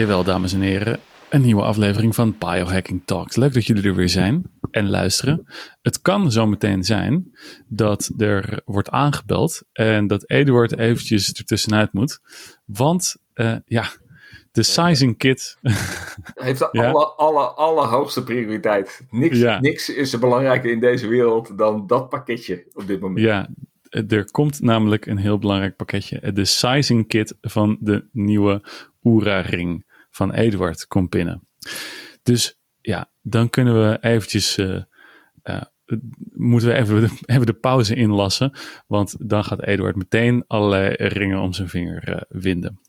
Jawel, dames en heren. Een nieuwe aflevering van Biohacking Talks. Leuk dat jullie er weer zijn en luisteren. Het kan zo meteen zijn dat er wordt aangebeld en dat Eduard eventjes ertussenuit moet. Want uh, ja, de sizing kit. Heeft de ja. alle, alle, allerhoogste prioriteit. Niks, ja. niks is er belangrijker in deze wereld dan dat pakketje op dit moment. Ja, er komt namelijk een heel belangrijk pakketje. De sizing kit van de nieuwe Oura-ring van Eduard komt binnen. Dus ja, dan kunnen we eventjes... Uh, uh, moeten we even de, even de pauze inlassen. Want dan gaat Eduard meteen allerlei ringen om zijn vinger uh, winden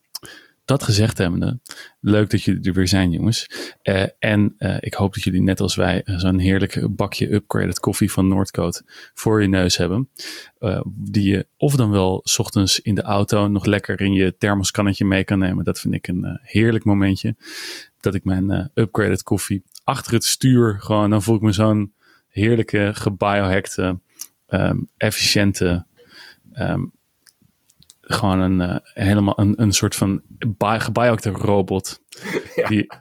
dat gezegd hebbende, leuk dat jullie er weer zijn, jongens. Uh, en uh, ik hoop dat jullie net als wij zo'n heerlijk bakje upgraded koffie van Noordcoat voor je neus hebben. Die je of dan wel s ochtends in de auto nog lekker in je thermoskannetje mee kan nemen. Dat vind ik een heerlijk momentje. Dat ik mijn upgraded koffie achter het stuur gewoon, dan voel ik me zo'n heerlijke, gebiohackte, um, efficiënte, um, gewoon een, uh, helemaal een, een soort van gebiohackte robot. Ja. Die,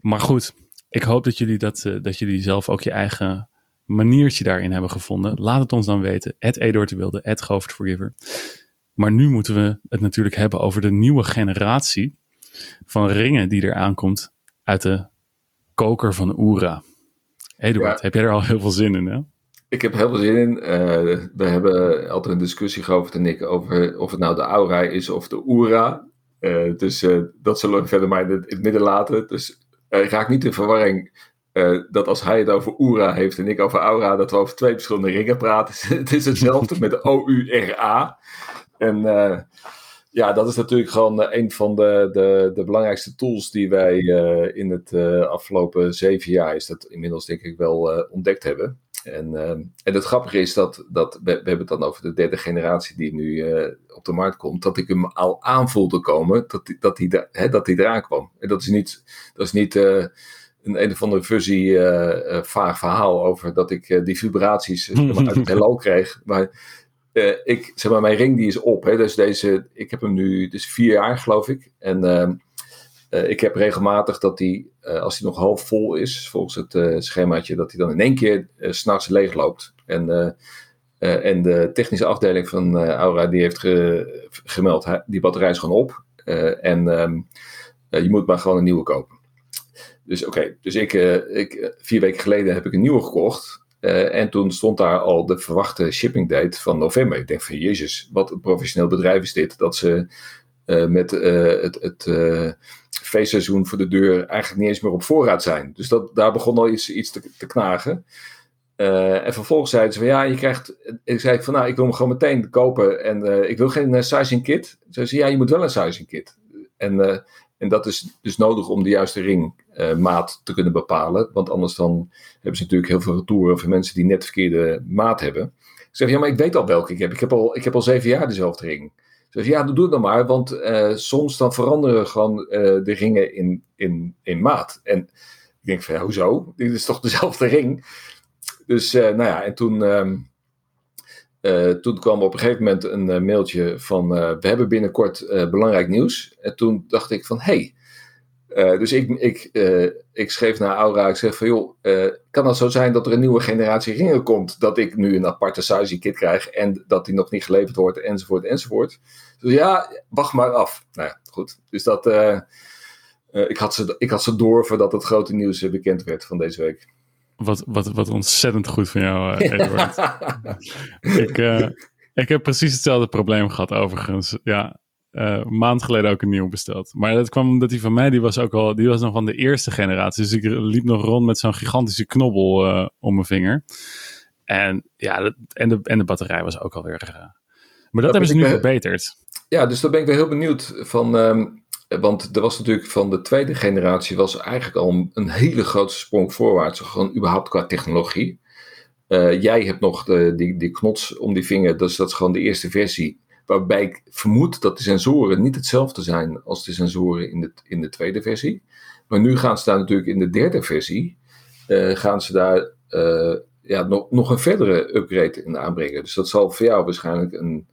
maar goed, ik hoop dat jullie, dat, uh, dat jullie zelf ook je eigen maniertje daarin hebben gevonden. Laat het ons dan weten. Het Eduard de Wilde, het Govert Forgiver. Maar nu moeten we het natuurlijk hebben over de nieuwe generatie van ringen die er aankomt uit de koker van Oera. Eduard, ja. heb jij er al heel veel zin in, hè? Ik heb heel veel zin in. Uh, we hebben altijd een discussie gehad en ik over of het nou de Aura is of de Oera. Uh, dus uh, dat zullen we verder maar in het, midden laten. Dus raak niet in verwarring dat als hij het over Oera heeft en ik over Aura, dat we over twee verschillende ringen praten. het is hetzelfde met de O-U-R-A. En ja, dat is natuurlijk gewoon een van de, de, de belangrijkste tools die wij in het afgelopen zeven jaar, is dat inmiddels denk ik wel ontdekt hebben. En, uh, en het grappige is dat, dat we, we, hebben het dan over de derde generatie die nu uh, op de markt komt, dat ik hem al aanvoelde komen dat die, dat hè, dat die eraan kwam. En dat is niet, dat is niet uh, een een of andere fuzzy vaag verhaal over dat ik die vibraties uit het heelal kreeg. Maar ik, zeg maar, mijn ring die is op. Hè, dus deze, ik heb hem nu, dus vier jaar geloof ik. En ehm, uh, ik heb regelmatig dat die, uh, als hij nog half vol is, volgens het uh, schemaatje, dat hij dan in één keer s'nachts leeg loopt. En, en de technische afdeling van Aura die heeft ge gemeld, die batterij is gewoon op. en um, je moet maar gewoon een nieuwe kopen. Dus oké, dus ik, ik, vier weken geleden heb ik een nieuwe gekocht. en toen stond daar al de verwachte shipping date van november. Ik denk van jezus, wat een professioneel bedrijf is dit. Dat ze met het, het feestseizoen voor de deur eigenlijk niet eens meer op voorraad zijn. Dus dat, daar begon al iets, te, knagen. Uh, en vervolgens zeiden ze van ja, je krijgt. Ik zei van nou, ik wil hem gewoon meteen kopen en uh, ik wil geen uh, sizing kit. Ze zei ja, je moet wel een sizing kit. En, en dat is dus nodig om de juiste ringmaat te kunnen bepalen. Want anders dan hebben ze natuurlijk heel veel retouren voor mensen die net verkeerde maat hebben. Ik zeg ja, maar ik weet al welke ik heb. Ik heb al, ik heb al zeven jaar dezelfde ring. Dus ja, doe het dan maar, want uh, soms dan veranderen gewoon uh, de ringen in, in, in maat. En ik denk van, ja, hoezo? Dit is toch dezelfde ring? Dus, uh, nou ja, en toen, um, toen kwam op een gegeven moment een mailtje van, we hebben binnenkort belangrijk nieuws. En toen dacht ik van, hé, hey, dus ik, ik, ik schreef naar Aura, ik zeg van joh, kan het zo zijn dat er een nieuwe generatie ringen komt, dat ik nu een aparte sizing kit krijg en dat die nog niet geleverd wordt, enzovoort, enzovoort. Dus ja, wacht maar af. Nou ja, goed. Dus dat, uh, ik, had ze, ik had ze door voordat het grote nieuws bekend werd van deze week. Wat, wat, wat ontzettend goed van jou, Edward. ik, ik heb precies hetzelfde probleem gehad overigens. Ja, uh, maand geleden ook een nieuw besteld. Maar dat kwam omdat die van mij, die was ook al, die was nog van de eerste generatie. Dus ik liep nog rond met zo'n gigantische knobbel uh, om mijn vinger. En ja, dat, en, de, en de batterij was ook alweer. Maar dat, hebben ze nu verbeterd. Ja, dus daar ben ik wel heel benieuwd van. Um, want er was natuurlijk van de tweede generatie was eigenlijk al een, een hele grote sprong voorwaarts. Gewoon überhaupt qua technologie. jij hebt nog de, die, die knots om die vinger, dus dat is gewoon de eerste versie. Waarbij ik vermoed dat de sensoren niet hetzelfde zijn als de sensoren in de, in de tweede versie. Maar nu gaan ze daar natuurlijk in de derde versie, uh, gaan ze daar uh, ja, nog, nog een verdere upgrade in aanbrengen. Dus dat zal voor jou waarschijnlijk een,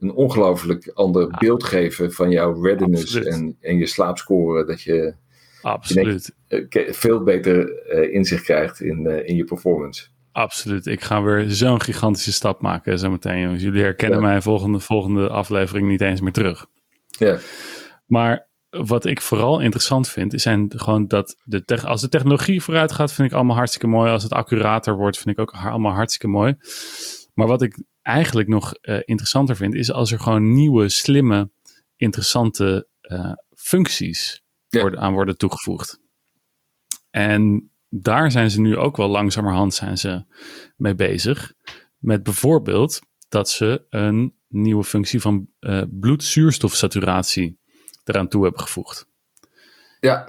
een ongelooflijk ander beeld geven van jouw readiness en, en je slaapscore. Dat je, Absoluut. Je veel beter inzicht krijgt in, in je performance. Absoluut. Ik ga weer zo'n gigantische stap maken zometeen, jongens. Jullie herkennen mij volgende, volgende aflevering niet eens meer terug. Ja. Maar wat ik vooral interessant vind, is zijn gewoon dat de als de technologie vooruit gaat, vind ik allemaal hartstikke mooi. Als het accurater wordt, vind ik ook allemaal hartstikke mooi. Maar wat ik eigenlijk nog uh, interessanter vind, is als er gewoon nieuwe, slimme, interessante uh, functies ja. worden, aan worden toegevoegd. En daar zijn ze nu ook wel langzamerhand zijn ze mee bezig. Met bijvoorbeeld dat ze een nieuwe functie van uh, bloedzuurstofsaturatie eraan toe hebben gevoegd. Ja,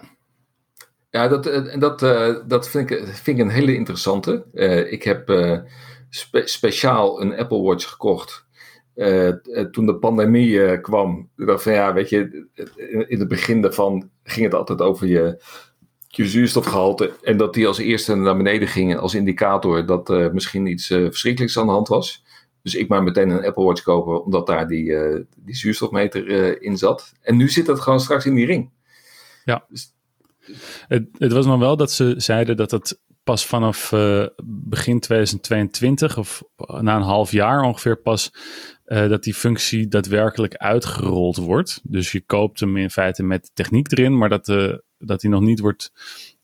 ja dat, en dat, uh, dat vind, ik, vind ik een hele interessante. Uh, ik heb spe speciaal een Apple Watch gekocht. toen de pandemie kwam, dacht van ja, weet je, in het begin daarvan ging het altijd over je je zuurstofgehalte. En dat die als eerste naar beneden gingen als indicator dat er misschien iets uh, verschrikkelijks aan de hand was. Dus ik maar meteen een Apple Watch kopen, omdat daar die, uh, die zuurstofmeter uh, in zat. En nu zit dat gewoon straks in die ring. Ja. Dus, het, het, was nog wel dat ze zeiden dat het pas vanaf begin 2022, of na een half jaar ongeveer, pas dat die functie daadwerkelijk uitgerold wordt. Dus je koopt hem in feite met techniek erin, maar dat de dat die nog niet wordt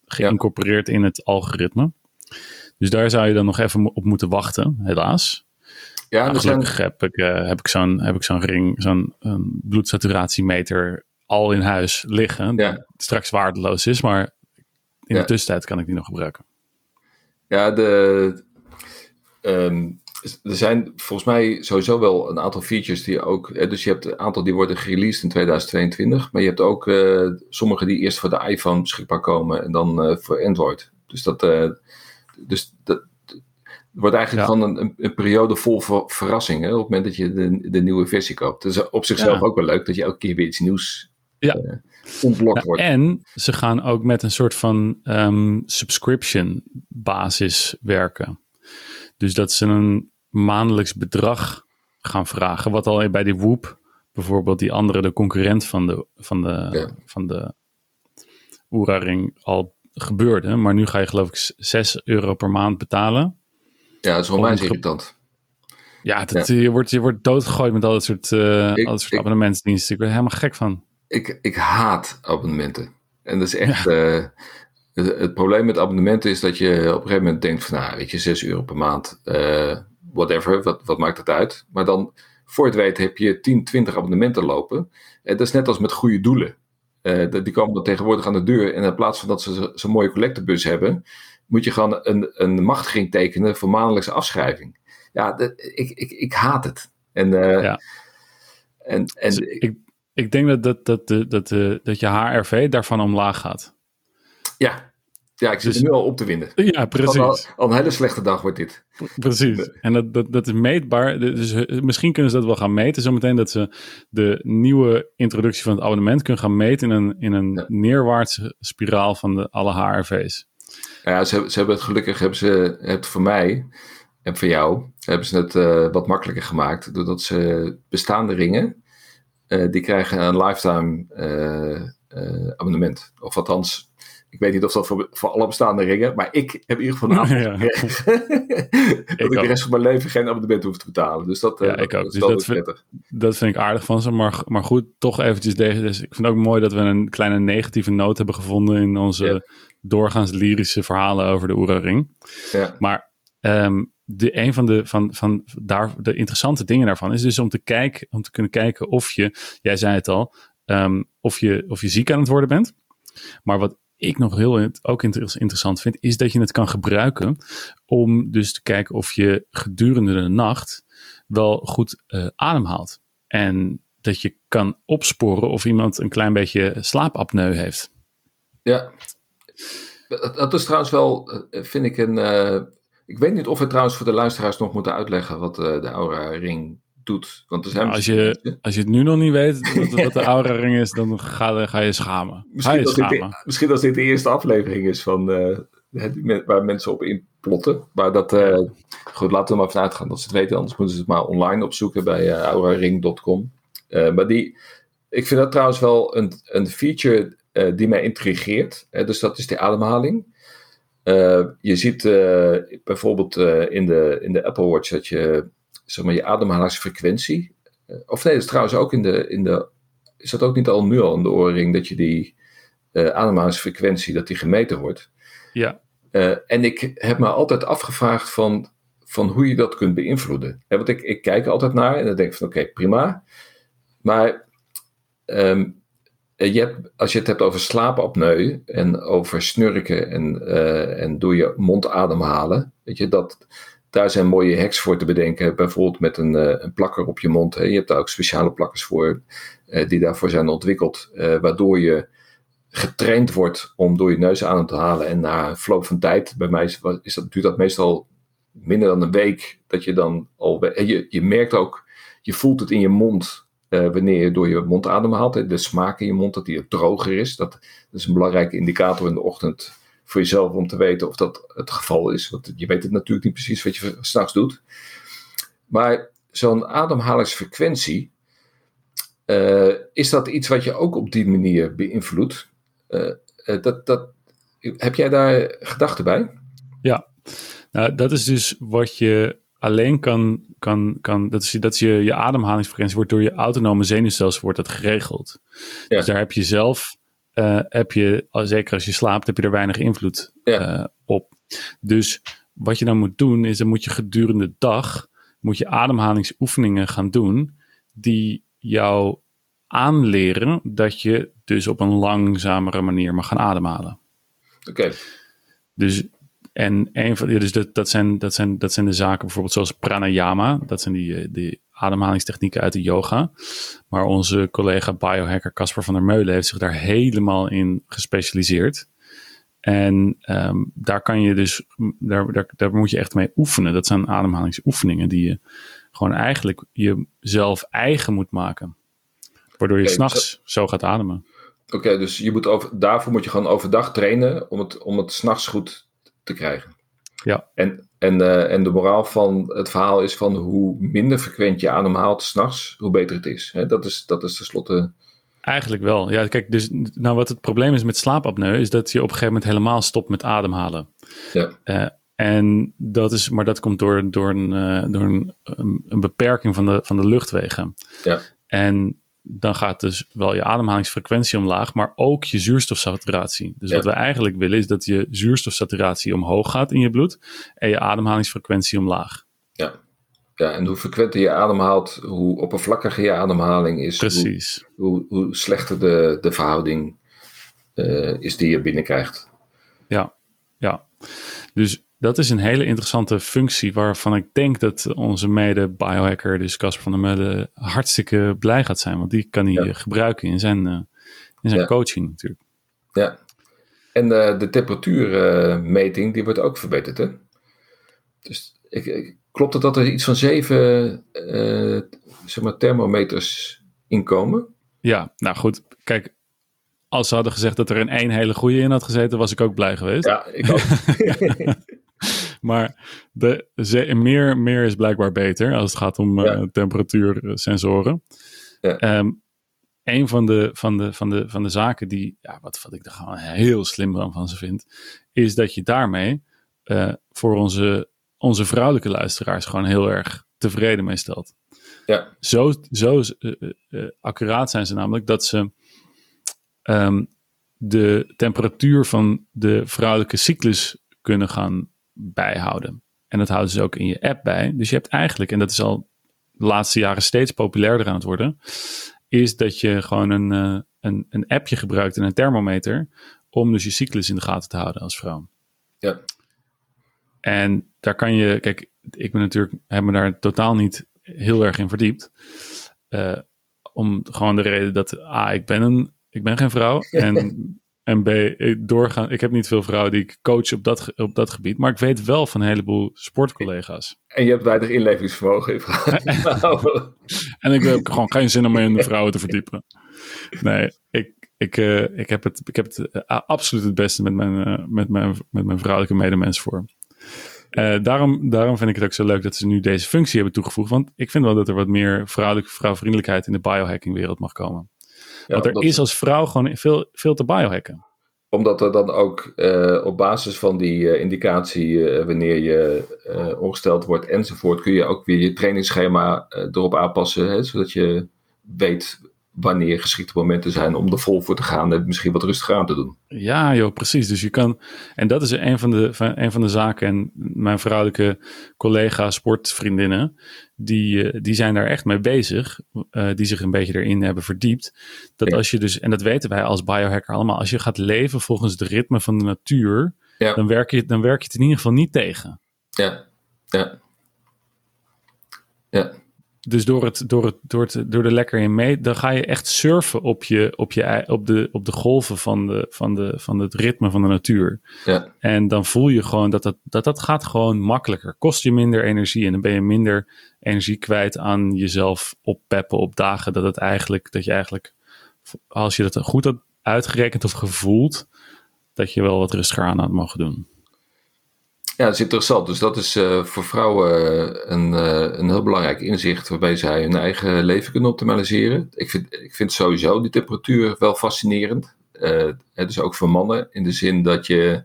geïncorporeerd in het algoritme. Dus daar zou je dan nog even op moeten wachten, helaas. Ja, nou, gelukkig heb ik, uh, heb ik zo'n heb ik zo'n ring, zo'n bloedsaturatiemeter al in huis liggen. Ja. Die straks waardeloos is, maar in de tussentijd kan ik die nog gebruiken. Ja, de, um, er zijn volgens mij sowieso wel een aantal features die ook. Dus je hebt een aantal die worden gereleased in 2022. Maar je hebt ook uh, sommige die eerst voor de iPhone beschikbaar komen en dan uh, voor Android. Dus dat. Uh, dus dat. wordt eigenlijk ja. gewoon een, een, periode vol ver, verrassingen op het moment dat je de, de nieuwe versie koopt. Dat is op zichzelf ja. ook wel leuk dat je elke keer weer iets nieuws ja. Ontblokt wordt. En ze gaan ook met een soort van um, subscription basis werken. Dus dat ze een maandelijks bedrag gaan vragen. Wat al bij die Whoop, bijvoorbeeld die andere, de concurrent van de, van de, ja. van de Oura-ring, al gebeurde. Maar nu ga je geloof ik 6 euro per maand betalen. Ja, dat is wel irritant. Ja, dat, ja, Je, wordt, je wordt doodgegooid met al dat soort, uh, ik, al dat soort ik, abonnementsdiensten. Ik ben helemaal gek van. Ik, ik haat abonnementen. En dat is echt... Ja. Uh, het, het, probleem met abonnementen is dat je op een gegeven moment denkt van... Nou, weet je, 6 euro per maand... Uh, whatever, wat, wat maakt het uit? Maar dan, voor het weet, heb je 10, 20 abonnementen lopen. En eh, dat is net als met goede doelen. Uh, die komen dan tegenwoordig aan de deur. En in plaats van dat ze zo'n mooie collectebus hebben, moet je gewoon een, een machtiging tekenen voor maandelijkse afschrijving. Ja, dat, ik, ik, ik haat het. En, ja. en, en dus ik, ik denk dat, dat, dat, dat, dat, dat je HRV daarvan omlaag gaat. Ja, ja, ik zit dus, er nu al op te winnen. Ja, precies. Al, al, een hele slechte dag wordt dit. Precies. En dat, dat, dat is meetbaar. Dus eh, misschien kunnen ze dat wel gaan meten. Zometeen dat ze de nieuwe introductie van het abonnement kunnen gaan meten in een, in een ja. neerwaartse spiraal van de, alle HRV's. Ja, ze, ze hebben het gelukkig, hebben ze het voor mij en voor jou, hebben ze het uh, wat makkelijker gemaakt. Doordat ze bestaande ringen, uh, die krijgen een lifetime abonnement. Of althans, ik weet niet of dat voor, voor alle bestaande ringen, maar ik heb in ieder geval een ja. dat ik, ik de rest van mijn leven geen abonnement hoef te betalen. Dus dat, ja, uh, ik ook. Dat, dus dat, vind, dat vind ik aardig van ze. Maar, maar goed, toch eventjes deze. Dus ik vind het ook mooi dat we een kleine negatieve noot hebben gevonden in onze ja. doorgaans lyrische verhalen over de Oera-ring. Ja. Maar um, de, een van, de, van, van daar, de interessante dingen daarvan is dus om te, kijken, om te kunnen kijken of je, jij zei het al, um, of, je, of je ziek aan het worden bent. Maar wat ik nog heel ook interessant vind, is dat je het kan gebruiken om dus te kijken of je gedurende de nacht wel goed uh, ademhaalt. En dat je kan opsporen of iemand een klein beetje slaapapneu heeft. Ja, dat is trouwens wel, eh, vind ik een. Ik weet niet of we trouwens voor de luisteraars nog moeten uitleggen wat uh, de Aura Ring doet. Want er zijn nou, als, je, als je het nu nog niet weet wat, wat de Aura Ring is, dan ga, ga je schamen. Misschien, je als schamen. Dit, misschien als dit de eerste aflevering is van, uh, waar mensen op inplotten. Maar dat, uh, goed, laten we maar vanuit gaan dat ze het weten. Anders moeten ze het maar online opzoeken bij auraring.com. maar die, ik vind dat trouwens wel een, een feature die mij intrigeert. dus dat is de ademhaling. Je ziet bijvoorbeeld in, de, in de Apple Watch dat je zeg maar, je ademhalingsfrequentie. of nee, dat is trouwens ook in de, in de. Is dat ook niet al nu al in de oorring dat je die ademhalingsfrequentie, dat die gemeten wordt? Ja. En ik heb me altijd afgevraagd van, van hoe je dat kunt beïnvloeden. Ja, want ik, ik kijk altijd naar en dan denk ik van oké, prima. Maar um, je hebt, als je het hebt over slaapapneu en over snurken en, uh, en door je mond ademhalen, weet je, dat, daar zijn mooie hacks voor te bedenken. Bijvoorbeeld met een, uh, een plakker op je mond. Hè. Je hebt daar ook speciale plakkers voor die daarvoor zijn ontwikkeld, waardoor je getraind wordt om door je neus adem te halen. En na een verloop van tijd, bij mij is dat, duurt dat meestal minder dan een week, dat je dan al. Je, je merkt ook, je voelt het in je mond uh, wanneer je door je mond ademhaalt. De smaak in je mond, dat die droger is. Dat, dat, is een belangrijke indicator in de ochtend voor jezelf om te weten of dat het geval is. Want je weet het natuurlijk niet precies wat je s'nachts doet. Maar zo'n ademhalingsfrequentie, uh, is dat iets wat je ook op die manier beïnvloedt? Eh, eh, dat, dat, heb jij daar gedachten bij? Ja, nou, dat is dus wat je alleen kan, kan, kan dat is, dat is je, je ademhalingsfrequentie wordt door je autonome zenuwstelsel wordt dat geregeld. Ja. Dus daar heb je zelf, uh, heb je, zeker als je slaapt, heb je er weinig invloed ja. uh, op. Dus wat je dan moet doen, is dan moet je gedurende de dag, moet je ademhalingsoefeningen gaan doen, die jou aanleren dat je dus op een langzamere manier mag gaan ademhalen. Oké. Dus, en een van, ja, dus dat, dat, zijn, dat, zijn, dat zijn de zaken bijvoorbeeld zoals pranayama. Dat zijn die, eh, die ademhalingstechnieken uit de yoga. Maar onze collega biohacker Casper van der Meulen heeft zich daar helemaal in gespecialiseerd. En um, daar kan je dus, daar, daar, daar moet je echt mee oefenen. Dat zijn ademhalingsoefeningen die je gewoon eigenlijk jezelf eigen moet maken. Waardoor je okay, s'nachts zo, zo gaat ademen. Oké, dus je moet over, daarvoor moet je gewoon overdag trainen om het, om het s'nachts goed te krijgen. Ja. En, en, uh, en de moraal van het verhaal is van hoe minder frequent je ademhaalt s'nachts, hoe beter het is. He, dat is. Dat is tenslotte... Eigenlijk wel. Ja, kijk, dus nou wat het probleem is met slaapapneu, is dat je op een gegeven moment helemaal stopt met ademhalen. Ja. Uh, en dat is, maar dat komt door, door, een, uh, door een, een, beperking van de, van de luchtwegen. Ja. En dan gaat dus wel je ademhalingsfrequentie omlaag, maar ook je zuurstofsaturatie. Dus wat we eigenlijk willen is dat je zuurstofsaturatie omhoog gaat in je bloed en je ademhalingsfrequentie omlaag. Ja, ja en hoe frequenter je ademhaalt, hoe oppervlakkiger je ademhaling is. Precies. Hoe, hoe, hoe slechter de, de verhouding uh, is die je binnenkrijgt. Ja, ja. Dus dat is een hele interessante functie waarvan ik denk dat onze mede biohacker, dus Casper van der Meulen, hartstikke blij gaat zijn. Want die kan hij ja. gebruiken in zijn, uh, in zijn ja. coaching natuurlijk. Ja, en uh, de temperatuurmeting uh, die wordt ook verbeterd hè? Dus ik, ik, klopt het dat er iets van zeven zeg maar thermometers inkomen? Ja, nou goed, kijk, als ze hadden gezegd dat er een één hele goede in had gezeten, was ik ook blij geweest. Ja, ik ook. maar de, meer, meer is blijkbaar beter als het gaat om ja. uh, temperatuursensoren. Ja. Um, een van de, van, de, van, de, van de zaken die, ja, wat, wat ik er gewoon heel slim van, van ze vind, is dat je daarmee uh, voor onze, onze vrouwelijke luisteraars gewoon heel erg tevreden mee stelt. Ja. Zo, zo uh, accuraat zijn ze namelijk dat ze um, de temperatuur van de vrouwelijke cyclus kunnen gaan bijhouden. En dat houden ze ook in je app bij. Dus je hebt eigenlijk, en dat is al de laatste jaren steeds populairder aan het worden, is dat je gewoon een, uh, een, een appje gebruikt en een thermometer om dus je cyclus in de gaten te houden als vrouw. Ja. En daar kan je, kijk, ik ben natuurlijk, heb me daar totaal niet heel erg in verdiept. Uh, om gewoon de reden dat, A, ik ben een ik ben geen vrouw. En, en B, doorgaan. Ik heb niet veel vrouwen die ik coach op dat, op dat gebied. Maar ik weet wel van een heleboel sportcollega's. En je hebt weinig inlevingsvermogen. en ik heb gewoon geen zin om me in de vrouwen te verdiepen. Nee, ik, ik, uh, ik heb het, ik heb het uh, absoluut het beste met mijn, uh, met mijn, met mijn vrouwelijke medemens voor. daarom, daarom vind ik het ook zo leuk dat ze nu deze functie hebben toegevoegd. Want ik vind wel dat er wat meer vrouwelijke vrouwvriendelijkheid in de biohacking wereld mag komen. Want er is als vrouw gewoon veel, veel te biohacken omdat er dan ook uh, op basis van die uh, indicatie, uh, wanneer je ongesteld wordt enzovoort, kun je ook weer je trainingsschema erop aanpassen. Hè, zodat je weet wanneer geschikte momenten zijn om er vol voor te gaan en misschien wat rustiger aan te doen. Ja, joh, precies. Dus je kan, en dat is een van de, van, een van de zaken. En mijn vrouwelijke collega sportvriendinnen, die, eh, die zijn daar echt mee bezig, uh, die zich een beetje erin hebben verdiept. Dat als je dus, en dat weten wij als biohacker allemaal, als je gaat leven volgens het ritme van de natuur, ja. dan, werk je, dan werk je het in ieder geval niet tegen. Ja, ja. Ja dus door, het, door, het, door, het, door er lekker in mee, dan ga je echt surfen op, je, op, je, op, de, op de golven van, de, van, de, van het ritme van de natuur. Ja. En dan voel je gewoon dat dat, dat dat gaat gewoon makkelijker. Kost je minder energie en dan ben je minder energie kwijt aan jezelf oppeppen op dagen dat het eigenlijk, dat je eigenlijk, als je dat goed had uitgerekend of gevoeld, dat je wel wat rustiger aan had mogen doen. Ja, dat is interessant. Dus dat is uh, voor vrouwen eh, een, uh, een heel belangrijk inzicht waarbij zij hun eigen leven kunnen optimaliseren. Ik vind, ik vind sowieso die temperatuur wel fascinerend. het is ook voor mannen in de zin dat je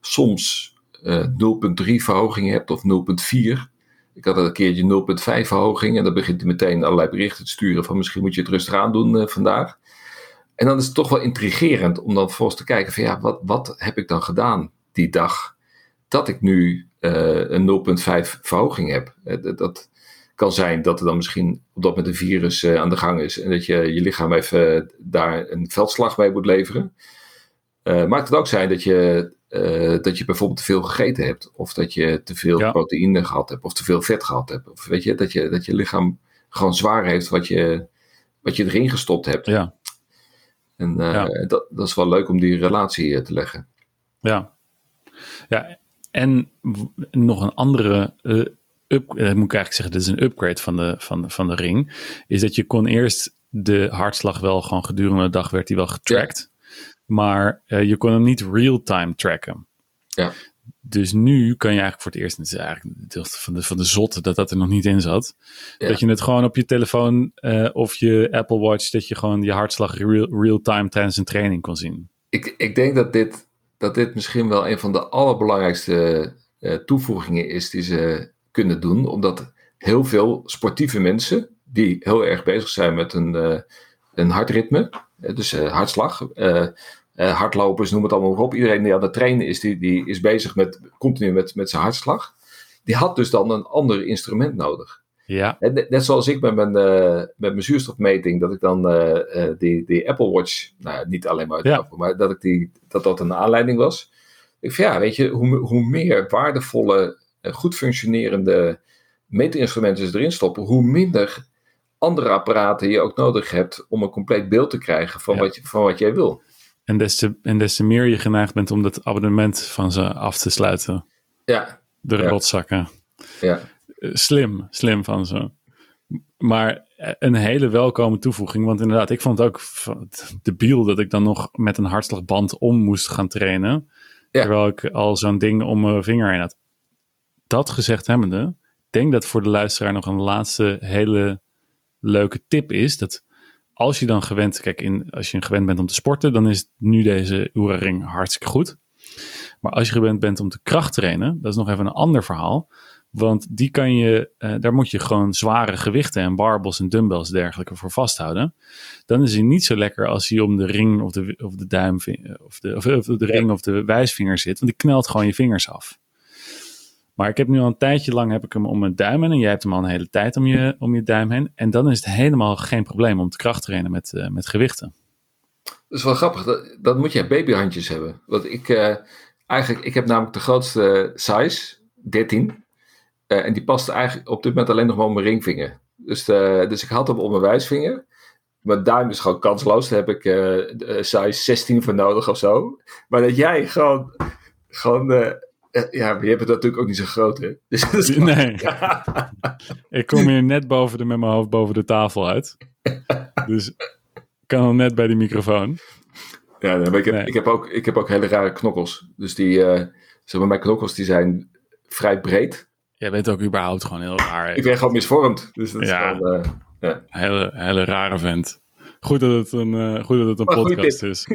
soms 0,3 verhoging hebt of 0,4. Ik had een keertje 0,5 verhoging en dan begint hij meteen allerlei berichten te sturen van misschien moet je het rustig aan doen vandaag. En dan is het toch wel intrigerend om dan vervolgens te kijken van ja, wat, wat heb ik dan gedaan die dag? Dat ik nu uh, een 0,5 verhoging heb. Uh, dat kan zijn dat er dan misschien op dat moment een virus uh, aan de gang is en dat je je lichaam even daar een veldslag mee moet leveren. maar het kan ook zijn dat je, dat je bijvoorbeeld te veel gegeten hebt, of dat je te veel ja. proteïne gehad hebt, of te veel vet gehad hebt. Of weet je, dat je, dat je lichaam gewoon zwaar heeft wat je, wat je erin gestopt hebt. Ja. En ja. Dat, dat is wel leuk om die relatie te leggen. Ja. Ja, en nog een andere uh, up, moet ik eigenlijk zeggen, dit is een upgrade van de, van, van de ring. Is dat je kon eerst de hartslag wel gewoon gedurende de dag werd die wel getracked. Maar uh, je kon hem niet real-time tracken. Ja. Dus nu kan je eigenlijk voor het eerst, het is eigenlijk van de, van de zotte dat dat er nog niet in zat. Dat je het gewoon op je telefoon uh, of je Apple Watch, dat je gewoon je hartslag real, real-time tijdens een training kon zien. Ik, ik denk dat dit dat dit misschien wel een van de allerbelangrijkste uh, toevoegingen is die ze kunnen doen. Omdat heel veel sportieve mensen, die heel erg bezig zijn met een, uh, een hartritme, dus uh, hartslag, hardlopers, noem het allemaal op. Iedereen die aan het trainen is, die, die is bezig met, continu met, met zijn hartslag. Die had dus dan een ander instrument nodig. Ja. Net, net, zoals ik met mijn, uh, met mijn zuurstofmeting, dat ik dan uh, die, die Apple Watch, nou niet alleen maar, ja. maar dat, ik die, dat dat een aanleiding was. Ik vind ja, weet je, hoe, hoe meer waardevolle, goed functionerende meetinstrumenten ze erin stoppen, hoe minder andere apparaten je ook nodig hebt om een compleet beeld te krijgen van, ja. wat, je, van wat jij wil. En des, te, en des te meer je geneigd bent om dat abonnement van ze af te sluiten. Ja. De rotzakken. Ja slim, slim van ze. Maar een hele welkome toevoeging. Want inderdaad, ik vond het ook debiel dat ik dan nog met een hartslagband om moest gaan trainen. Ja. Terwijl ik al zo'n ding om mijn vinger heen had. Dat gezegd hebbende, ik denk dat voor de luisteraar nog een laatste hele leuke tip is. Dat als je dan gewend, kijk, in, als je gewend bent om te sporten, dan is nu deze Oura Ring hartstikke goed. Maar als je gewend bent om te krachttrainen, dat is nog even een ander verhaal. Want die kan je, uh, daar moet je gewoon zware gewichten en barbels en dumbbells dergelijke voor vasthouden. Dan is hij niet zo lekker als hij om de ring of de, of de duim of de, of, of de ring of de wijsvinger zit. Want die knelt gewoon je vingers af. Maar ik heb nu al een tijdje lang heb ik hem om mijn duim heen. En jij hebt hem al een hele tijd om je, om je duim heen. En dan is het helemaal geen probleem om te kracht trainen met, uh, met gewichten. Dat is wel grappig. Dat, dat moet je babyhandjes hebben. Want ik, uh, eigenlijk, ik heb namelijk de grootste size, 13. Uh, en die paste eigenlijk op dit moment alleen nog maar op mijn ringvinger. Dus, uh, dus ik had hem op mijn wijsvinger. Mijn duim is gewoon kansloos. Daar heb ik uh, size 16 voor nodig of zo. Maar dat jij gewoon. gewoon ja, je hebt het natuurlijk ook niet zo groot, hè? Dus, nee. ik kom hier net boven de, met mijn hoofd boven de tafel uit. Dus ik kan al net bij die microfoon. Ja, nee, maar ik, heb, Nee. ik, heb ook, ik heb ook hele rare knokkels. Dus die, eh, zeg maar, mijn knokkels die zijn vrij breed. Jij bent ook überhaupt gewoon heel raar. Ik ben gewoon misvormd. Dus dat is Ja. wel, eh, Hele, hele rare vent. Goed dat het een, eh, goed dat het een Maar podcast is.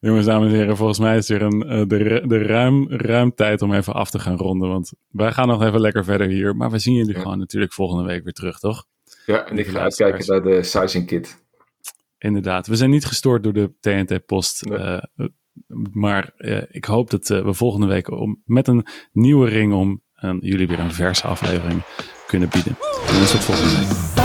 Jongens, dames en heren, volgens mij is weer een, eh, de, de ruim, ruim tijd om even af te gaan ronden. Want wij gaan nog even lekker verder hier. Maar we zien jullie Ja. gewoon natuurlijk volgende week weer terug, toch? ja, en ik ga uitkijken naar de sizing kit. Inderdaad. We zijn niet gestoord door de TNT-post. Nee. Maar eh, ik hoop dat eh, we volgende week om, met een nieuwe ring om jullie weer een verse aflevering kunnen bieden. Tot volgende week.